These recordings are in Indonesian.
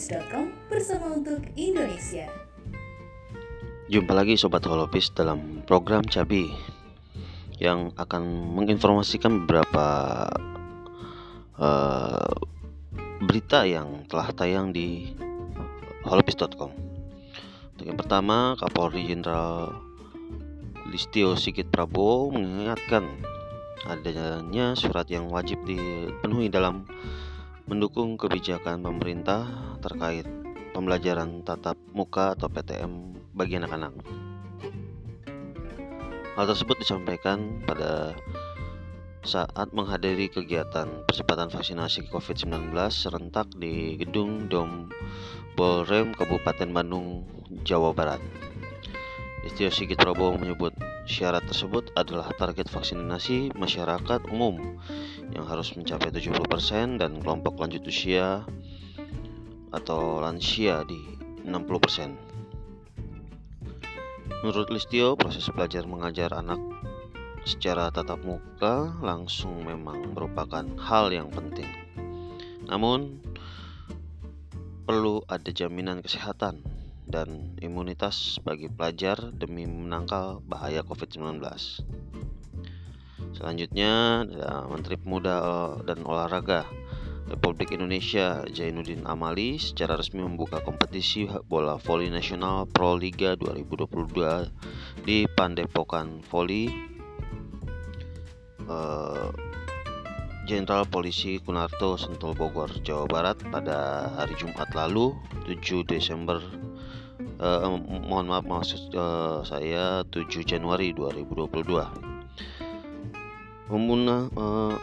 holopis.com bersama untuk Indonesia. Jumpa lagi Sobat Holopis dalam program Cabi yang akan menginformasikan beberapa uh, berita yang telah tayang di holopis.com. Yang pertama, Kapolri Jenderal Listio Sigit Prabowo mengingatkan adanya surat yang wajib dipenuhi dalam mendukung kebijakan pemerintah terkait pembelajaran tatap muka atau PTM bagi anak-anak. Hal tersebut disampaikan pada saat menghadiri kegiatan percepatan vaksinasi COVID-19 serentak di Gedung Dom Bolrem Kabupaten Bandung, Jawa Barat. Istio Sigit Prabowo menyebut syarat tersebut adalah target vaksinasi masyarakat umum yang harus mencapai 70% dan kelompok lanjut usia atau lansia di 60%. Menurut Listio, proses belajar mengajar anak secara tatap muka langsung memang merupakan hal yang penting. Namun, perlu ada jaminan kesehatan dan imunitas bagi pelajar demi menangkal bahaya COVID-19. Selanjutnya, Menteri Pemuda dan Olahraga Republik Indonesia Zainuddin Amali secara resmi membuka kompetisi bola voli nasional Pro Liga 2022 di Pandepokan Voli. Eh, Jenderal Polisi Kunarto Sentul Bogor, Jawa Barat pada hari Jumat lalu 7 Desember uh, mohon maaf maksud uh, saya 7 Januari 2022 Pembuna, uh,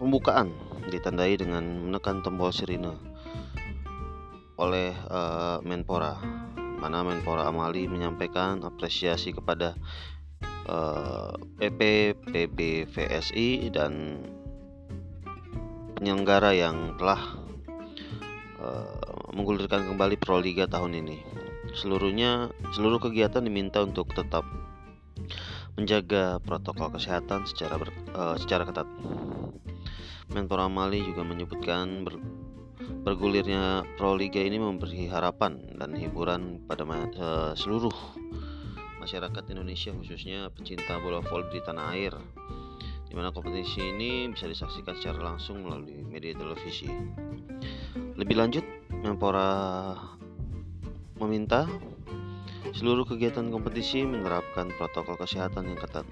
pembukaan ditandai dengan menekan tombol sirine oleh uh, Menpora mana Menpora Amali menyampaikan apresiasi kepada uh, PP PBVSI dan penyelenggara yang telah uh, menggulirkan kembali Proliga tahun ini. Seluruhnya, seluruh kegiatan diminta untuk tetap menjaga protokol kesehatan secara ber, uh, secara ketat. Menpora Mali juga menyebutkan ber, bergulirnya Pro Liga ini memberi harapan dan hiburan pada uh, seluruh masyarakat Indonesia khususnya pecinta bola voli di tanah air di mana kompetisi ini bisa disaksikan secara langsung melalui media televisi. Lebih lanjut, Menpora meminta seluruh kegiatan kompetisi menerapkan protokol kesehatan yang ketat.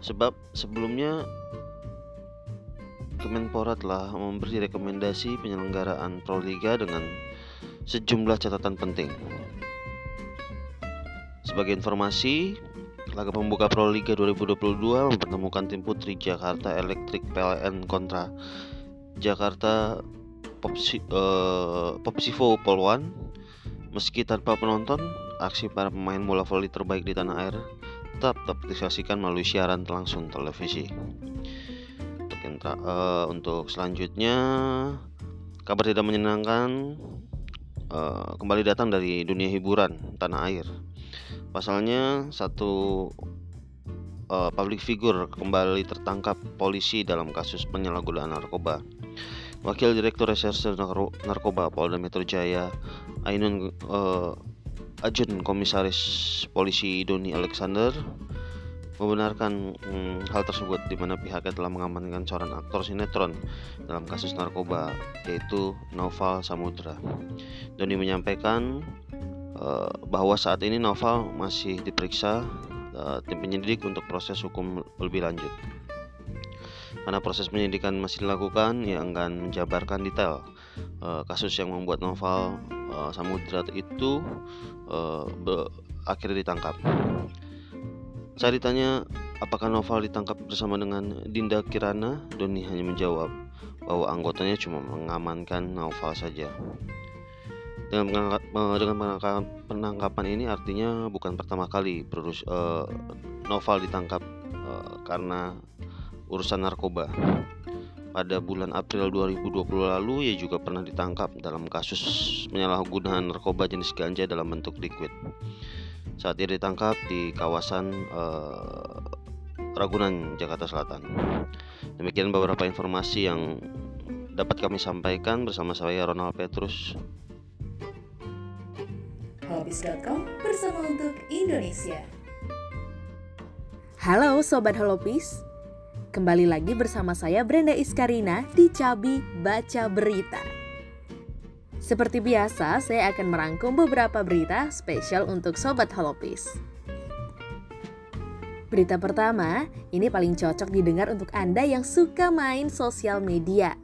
Sebab sebelumnya Kemenpora telah memberi rekomendasi penyelenggaraan Proliga dengan sejumlah catatan penting. Sebagai informasi, laga pembuka Proliga 2022 mempertemukan tim putri Jakarta Electric PLN kontra Jakarta Popsi, uh, Popsivo Polwan Meski tanpa penonton, aksi para pemain bola voli terbaik di tanah air tetap dapat disaksikan melalui siaran langsung televisi. Untuk, intra, uh, untuk selanjutnya, kabar tidak menyenangkan uh, kembali datang dari dunia hiburan tanah air. Pasalnya satu uh, public figure kembali tertangkap polisi dalam kasus penyalahgunaan narkoba. Wakil Direktur Reserse Narkoba Polda Metro Jaya Ainun Ajun Komisaris Polisi Doni Alexander membenarkan hmm, hal tersebut di mana pihaknya telah mengamankan seorang aktor sinetron dalam kasus narkoba yaitu Noval Samudra. Doni menyampaikan uh, bahwa saat ini Noval masih diperiksa uh, tim penyidik untuk proses hukum lebih lanjut. Karena proses penyidikan masih dilakukan, yang akan menjabarkan detail uh, kasus yang membuat novel uh, Samudra itu uh, akhirnya ditangkap. Saya ditanya apakah novel ditangkap bersama dengan Dinda Kirana, Doni hanya menjawab bahwa anggotanya cuma mengamankan novel saja. Dengan, dengan penangkapan ini artinya bukan pertama kali Produs, uh, novel ditangkap uh, karena urusan narkoba. Pada bulan April 2020 lalu ia juga pernah ditangkap dalam kasus penyalahgunaan narkoba jenis ganja dalam bentuk liquid. Saat ia ditangkap di kawasan uh, Ragunan, Jakarta Selatan. Demikian beberapa informasi yang dapat kami sampaikan bersama saya Ronald Petrus. Holopis.com bersama untuk Indonesia. Halo Sobat Holopis, kembali lagi bersama saya Brenda Iskarina di Cabi Baca Berita. Seperti biasa, saya akan merangkum beberapa berita spesial untuk Sobat Holopis. Berita pertama, ini paling cocok didengar untuk Anda yang suka main sosial media.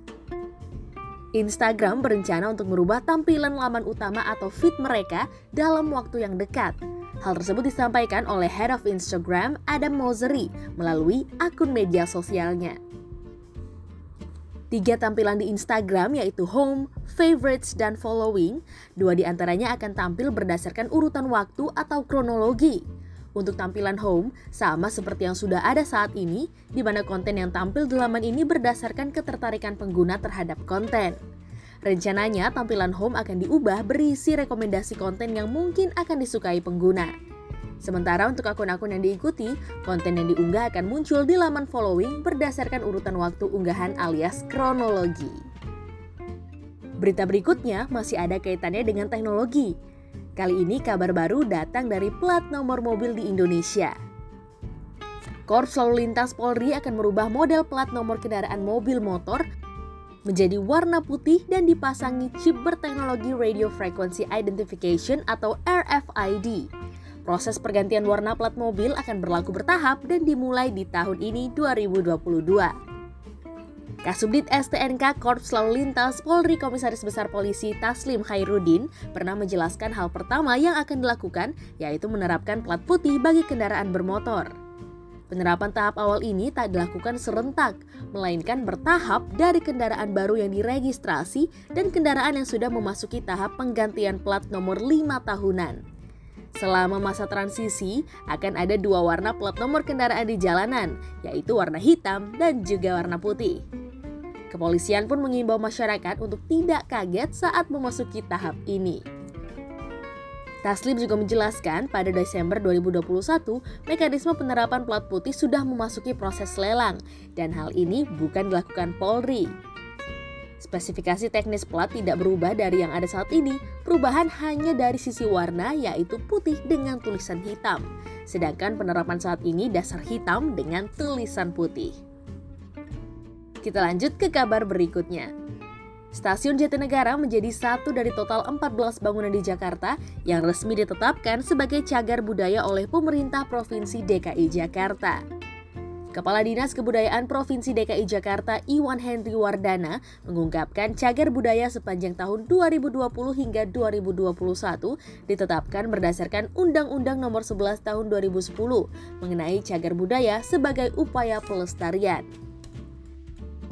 Instagram berencana untuk merubah tampilan laman utama atau feed mereka dalam waktu yang dekat. Hal tersebut disampaikan oleh Head of Instagram Adam Mosseri melalui akun media sosialnya. Tiga tampilan di Instagram yaitu Home, Favorites, dan Following. Dua di antaranya akan tampil berdasarkan urutan waktu atau kronologi. Untuk tampilan home, sama seperti yang sudah ada saat ini, di mana konten yang tampil di laman ini berdasarkan ketertarikan pengguna terhadap konten. Rencananya, tampilan home akan diubah berisi rekomendasi konten yang mungkin akan disukai pengguna. Sementara untuk akun-akun yang diikuti, konten yang diunggah akan muncul di laman following berdasarkan urutan waktu unggahan alias kronologi. Berita berikutnya masih ada kaitannya dengan teknologi, Kali ini kabar baru datang dari plat nomor mobil di Indonesia. Korps Lalu Lintas Polri akan merubah model plat nomor kendaraan mobil motor menjadi warna putih dan dipasangi chip berteknologi Radio Frequency Identification atau RFID. Proses pergantian warna plat mobil akan berlaku bertahap dan dimulai di tahun ini 2022. Kasubdit STNK Korps Lalu Lintas Polri Komisaris Besar Polisi Taslim Khairuddin pernah menjelaskan hal pertama yang akan dilakukan yaitu menerapkan plat putih bagi kendaraan bermotor. Penerapan tahap awal ini tak dilakukan serentak, melainkan bertahap dari kendaraan baru yang diregistrasi dan kendaraan yang sudah memasuki tahap penggantian plat nomor 5 tahunan. Selama masa transisi, akan ada dua warna plat nomor kendaraan di jalanan, yaitu warna hitam dan juga warna putih. Kepolisian pun mengimbau masyarakat untuk tidak kaget saat memasuki tahap ini. Taslim juga menjelaskan pada Desember 2021, mekanisme penerapan plat putih sudah memasuki proses lelang dan hal ini bukan dilakukan Polri. Spesifikasi teknis plat tidak berubah dari yang ada saat ini, perubahan hanya dari sisi warna yaitu putih dengan tulisan hitam. Sedangkan penerapan saat ini dasar hitam dengan tulisan putih. Kita lanjut ke kabar berikutnya. Stasiun Jatinegara menjadi satu dari total 14 bangunan di Jakarta yang resmi ditetapkan sebagai cagar budaya oleh pemerintah Provinsi DKI Jakarta. Kepala Dinas Kebudayaan Provinsi DKI Jakarta Iwan Henry Wardana mengungkapkan cagar budaya sepanjang tahun 2020 hingga 2021 ditetapkan berdasarkan Undang-Undang Nomor 11 Tahun 2010 mengenai cagar budaya sebagai upaya pelestarian.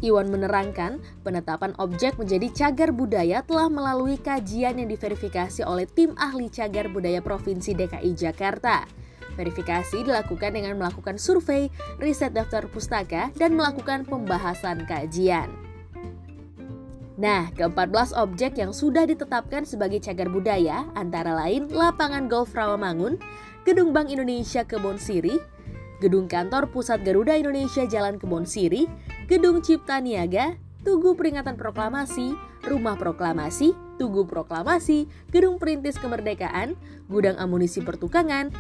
Iwan menerangkan, penetapan objek menjadi cagar budaya telah melalui kajian yang diverifikasi oleh tim ahli cagar budaya Provinsi DKI Jakarta. Verifikasi dilakukan dengan melakukan survei, riset daftar pustaka, dan melakukan pembahasan kajian. Nah, ke-14 objek yang sudah ditetapkan sebagai cagar budaya antara lain Lapangan Golf Rawamangun, Gedung Bank Indonesia Kebon Siri, Gedung Kantor Pusat Garuda Indonesia Jalan Kebon Siri, Gedung Cipta Niaga, Tugu Peringatan Proklamasi, Rumah Proklamasi, Tugu Proklamasi, Gedung Perintis Kemerdekaan, Gudang Amunisi Pertukangan,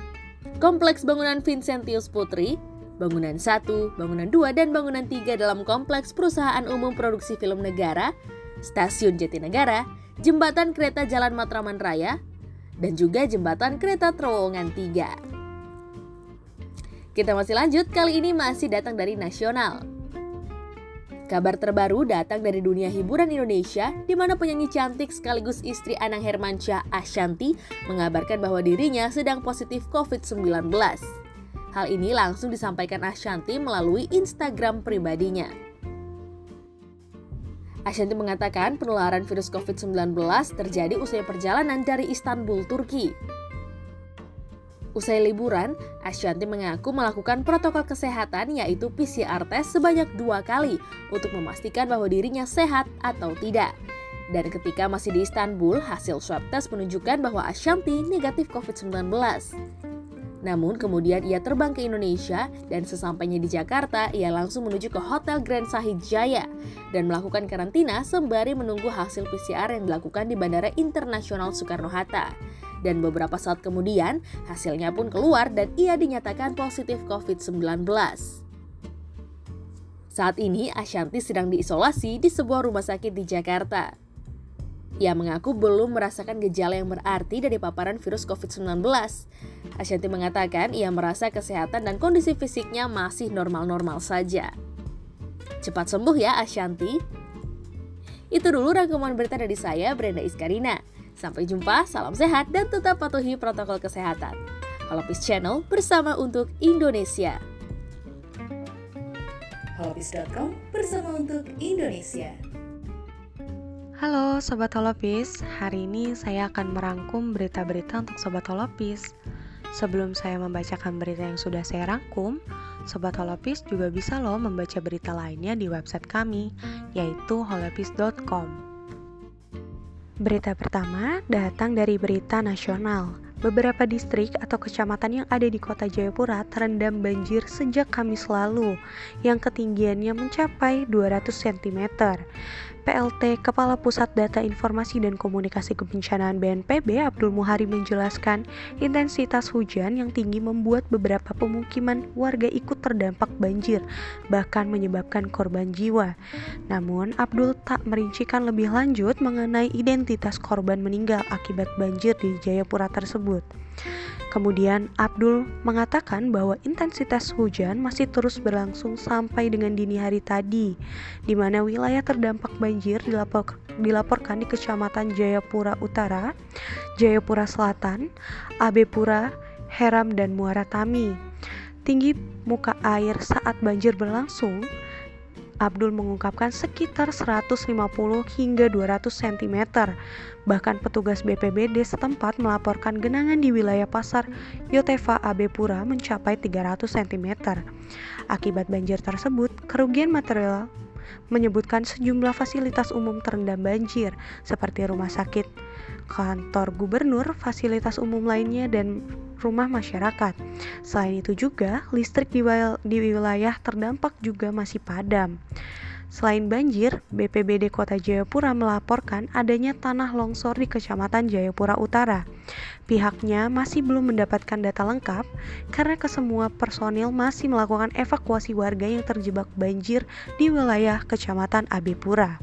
Kompleks Bangunan Vincentius Putri, Bangunan 1, Bangunan 2, dan Bangunan 3 dalam Kompleks Perusahaan Umum Produksi Film Negara, Stasiun Jatinegara, Jembatan Kereta Jalan Matraman Raya, dan juga Jembatan Kereta Terowongan 3. Kita masih lanjut, kali ini masih datang dari nasional. Kabar terbaru datang dari dunia hiburan Indonesia, di mana penyanyi cantik sekaligus istri Anang Hermansyah Ashanti mengabarkan bahwa dirinya sedang positif COVID-19. Hal ini langsung disampaikan Ashanti melalui Instagram pribadinya. Ashanti mengatakan penularan virus COVID-19 terjadi usai perjalanan dari Istanbul, Turki. Usai liburan, Ashanti mengaku melakukan protokol kesehatan yaitu PCR test sebanyak dua kali untuk memastikan bahwa dirinya sehat atau tidak. Dan ketika masih di Istanbul, hasil swab test menunjukkan bahwa Ashanti negatif COVID-19. Namun kemudian ia terbang ke Indonesia dan sesampainya di Jakarta ia langsung menuju ke Hotel Grand Sahid Jaya dan melakukan karantina sembari menunggu hasil PCR yang dilakukan di Bandara Internasional Soekarno-Hatta. Dan beberapa saat kemudian hasilnya pun keluar dan ia dinyatakan positif COVID-19. Saat ini Ashanti sedang diisolasi di sebuah rumah sakit di Jakarta. Ia mengaku belum merasakan gejala yang berarti dari paparan virus COVID-19. Ashanti mengatakan ia merasa kesehatan dan kondisi fisiknya masih normal-normal saja. Cepat sembuh ya Ashanti. Itu dulu rangkuman berita dari saya Brenda Iskarina. Sampai jumpa, salam sehat dan tetap patuhi protokol kesehatan. Halopis Channel bersama untuk Indonesia. Holopis.com bersama untuk Indonesia. Halo Sobat Holopis, hari ini saya akan merangkum berita-berita untuk Sobat Holopis. Sebelum saya membacakan berita yang sudah saya rangkum, Sobat Holopis juga bisa loh membaca berita lainnya di website kami, yaitu holopis.com. Berita pertama datang dari berita nasional. Beberapa distrik atau kecamatan yang ada di kota Jayapura terendam banjir sejak Kamis lalu, yang ketinggiannya mencapai 200 cm. PLT Kepala Pusat Data Informasi dan Komunikasi Kebencanaan BNPB Abdul Muhari menjelaskan intensitas hujan yang tinggi membuat beberapa pemukiman warga ikut terdampak banjir bahkan menyebabkan korban jiwa. Namun Abdul tak merincikan lebih lanjut mengenai identitas korban meninggal akibat banjir di Jayapura tersebut. Kemudian Abdul mengatakan bahwa intensitas hujan masih terus berlangsung sampai dengan dini hari tadi, di mana wilayah terdampak banjir dilapor, dilaporkan di Kecamatan Jayapura Utara, Jayapura Selatan, Abepura, Heram, dan Muara Tami. Tinggi muka air saat banjir berlangsung Abdul mengungkapkan sekitar 150 hingga 200 cm. Bahkan petugas BPBD setempat melaporkan genangan di wilayah pasar Yotefa Abepura mencapai 300 cm. Akibat banjir tersebut, kerugian material menyebutkan sejumlah fasilitas umum terendam banjir seperti rumah sakit, kantor gubernur, fasilitas umum lainnya, dan rumah masyarakat. Selain itu juga, listrik di, wilayah terdampak juga masih padam. Selain banjir, BPBD Kota Jayapura melaporkan adanya tanah longsor di Kecamatan Jayapura Utara. Pihaknya masih belum mendapatkan data lengkap karena kesemua personil masih melakukan evakuasi warga yang terjebak banjir di wilayah Kecamatan Abipura.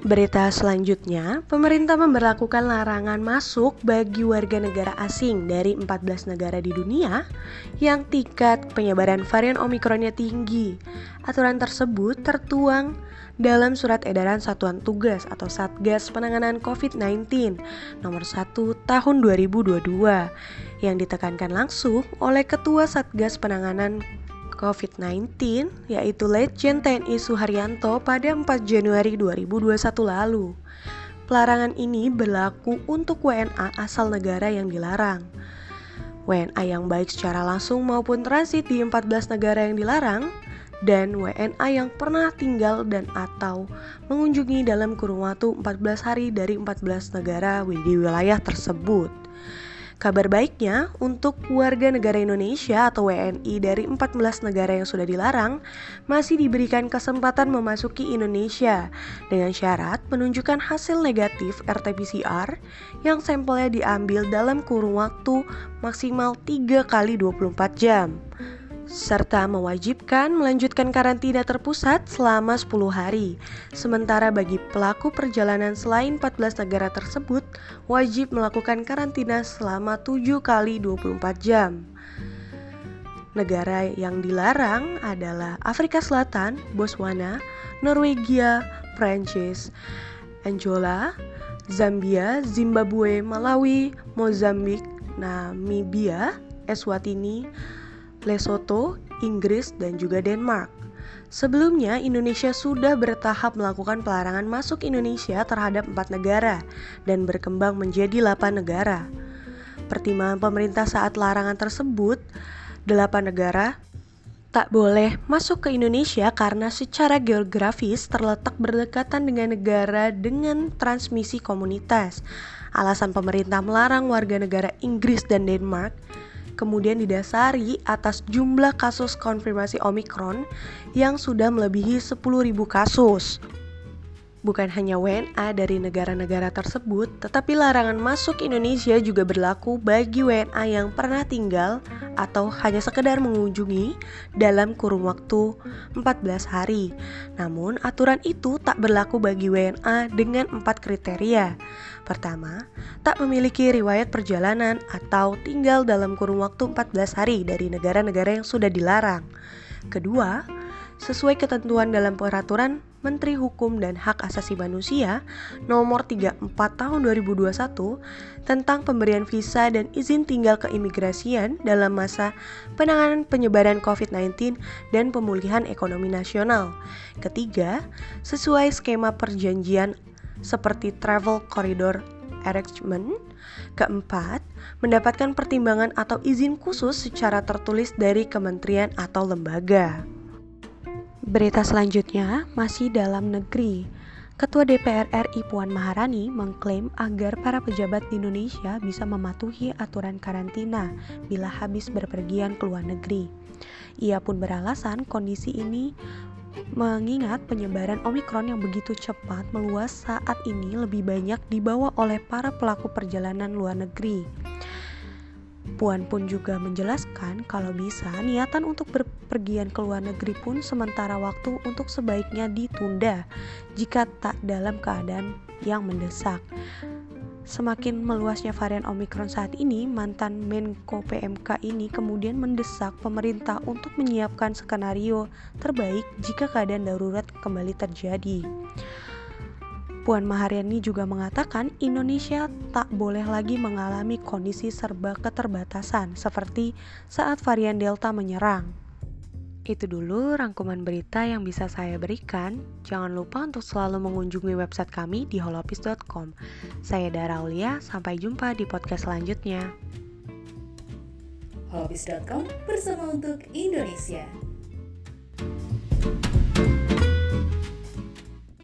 Berita selanjutnya, pemerintah memberlakukan larangan masuk bagi warga negara asing dari 14 negara di dunia yang tingkat penyebaran varian Omikronnya tinggi. Aturan tersebut tertuang dalam Surat Edaran Satuan Tugas atau Satgas Penanganan COVID-19 nomor 1 tahun 2022 yang ditekankan langsung oleh Ketua Satgas Penanganan COVID-19 yaitu Letjen TNI Suharyanto pada 4 Januari 2021 lalu. Pelarangan ini berlaku untuk WNA asal negara yang dilarang. WNA yang baik secara langsung maupun transit di 14 negara yang dilarang dan WNA yang pernah tinggal dan atau mengunjungi dalam kurun waktu 14 hari dari 14 negara di wilayah tersebut. Kabar baiknya, untuk warga negara Indonesia atau WNI dari 14 negara yang sudah dilarang, masih diberikan kesempatan memasuki Indonesia dengan syarat menunjukkan hasil negatif RT-PCR yang sampelnya diambil dalam kurun waktu maksimal 3 kali 24 jam serta mewajibkan melanjutkan karantina terpusat selama 10 hari. Sementara bagi pelaku perjalanan selain 14 negara tersebut, wajib melakukan karantina selama 7 kali 24 jam. Negara yang dilarang adalah Afrika Selatan, Botswana, Norwegia, Prancis, Angola, Zambia, Zimbabwe, Malawi, Mozambik, Namibia, Eswatini, Lesotho, Inggris, dan juga Denmark. Sebelumnya, Indonesia sudah bertahap melakukan pelarangan masuk Indonesia terhadap empat negara dan berkembang menjadi delapan negara. Pertimbangan pemerintah saat larangan tersebut, delapan negara tak boleh masuk ke Indonesia karena secara geografis terletak berdekatan dengan negara dengan transmisi komunitas. Alasan pemerintah melarang warga negara Inggris dan Denmark kemudian didasari atas jumlah kasus konfirmasi Omikron yang sudah melebihi 10.000 kasus. Bukan hanya WNA dari negara-negara tersebut, tetapi larangan masuk Indonesia juga berlaku bagi WNA yang pernah tinggal atau hanya sekedar mengunjungi dalam kurun waktu 14 hari. Namun, aturan itu tak berlaku bagi WNA dengan empat kriteria. Pertama, tak memiliki riwayat perjalanan atau tinggal dalam kurun waktu 14 hari dari negara-negara yang sudah dilarang. Kedua, sesuai ketentuan dalam peraturan Menteri Hukum dan Hak Asasi Manusia nomor 34 tahun 2021 tentang pemberian visa dan izin tinggal keimigrasian dalam masa penanganan penyebaran COVID-19 dan pemulihan ekonomi nasional. Ketiga, sesuai skema perjanjian seperti Travel Corridor Arrangement. Keempat, mendapatkan pertimbangan atau izin khusus secara tertulis dari kementerian atau lembaga. Berita selanjutnya masih dalam negeri. Ketua DPR RI Puan Maharani mengklaim agar para pejabat di Indonesia bisa mematuhi aturan karantina bila habis berpergian ke luar negeri. Ia pun beralasan kondisi ini mengingat penyebaran Omikron yang begitu cepat meluas saat ini lebih banyak dibawa oleh para pelaku perjalanan luar negeri. Puan pun juga menjelaskan kalau bisa niatan untuk berpergian ke luar negeri pun sementara waktu untuk sebaiknya ditunda jika tak dalam keadaan yang mendesak. Semakin meluasnya varian Omikron saat ini, mantan Menko PMK ini kemudian mendesak pemerintah untuk menyiapkan skenario terbaik jika keadaan darurat kembali terjadi. Puan Maharani juga mengatakan Indonesia tak boleh lagi mengalami kondisi serba keterbatasan seperti saat varian Delta menyerang. Itu dulu rangkuman berita yang bisa saya berikan. Jangan lupa untuk selalu mengunjungi website kami di holopis.com. Saya Dara Aulia, sampai jumpa di podcast selanjutnya. Holopis.com bersama untuk Indonesia.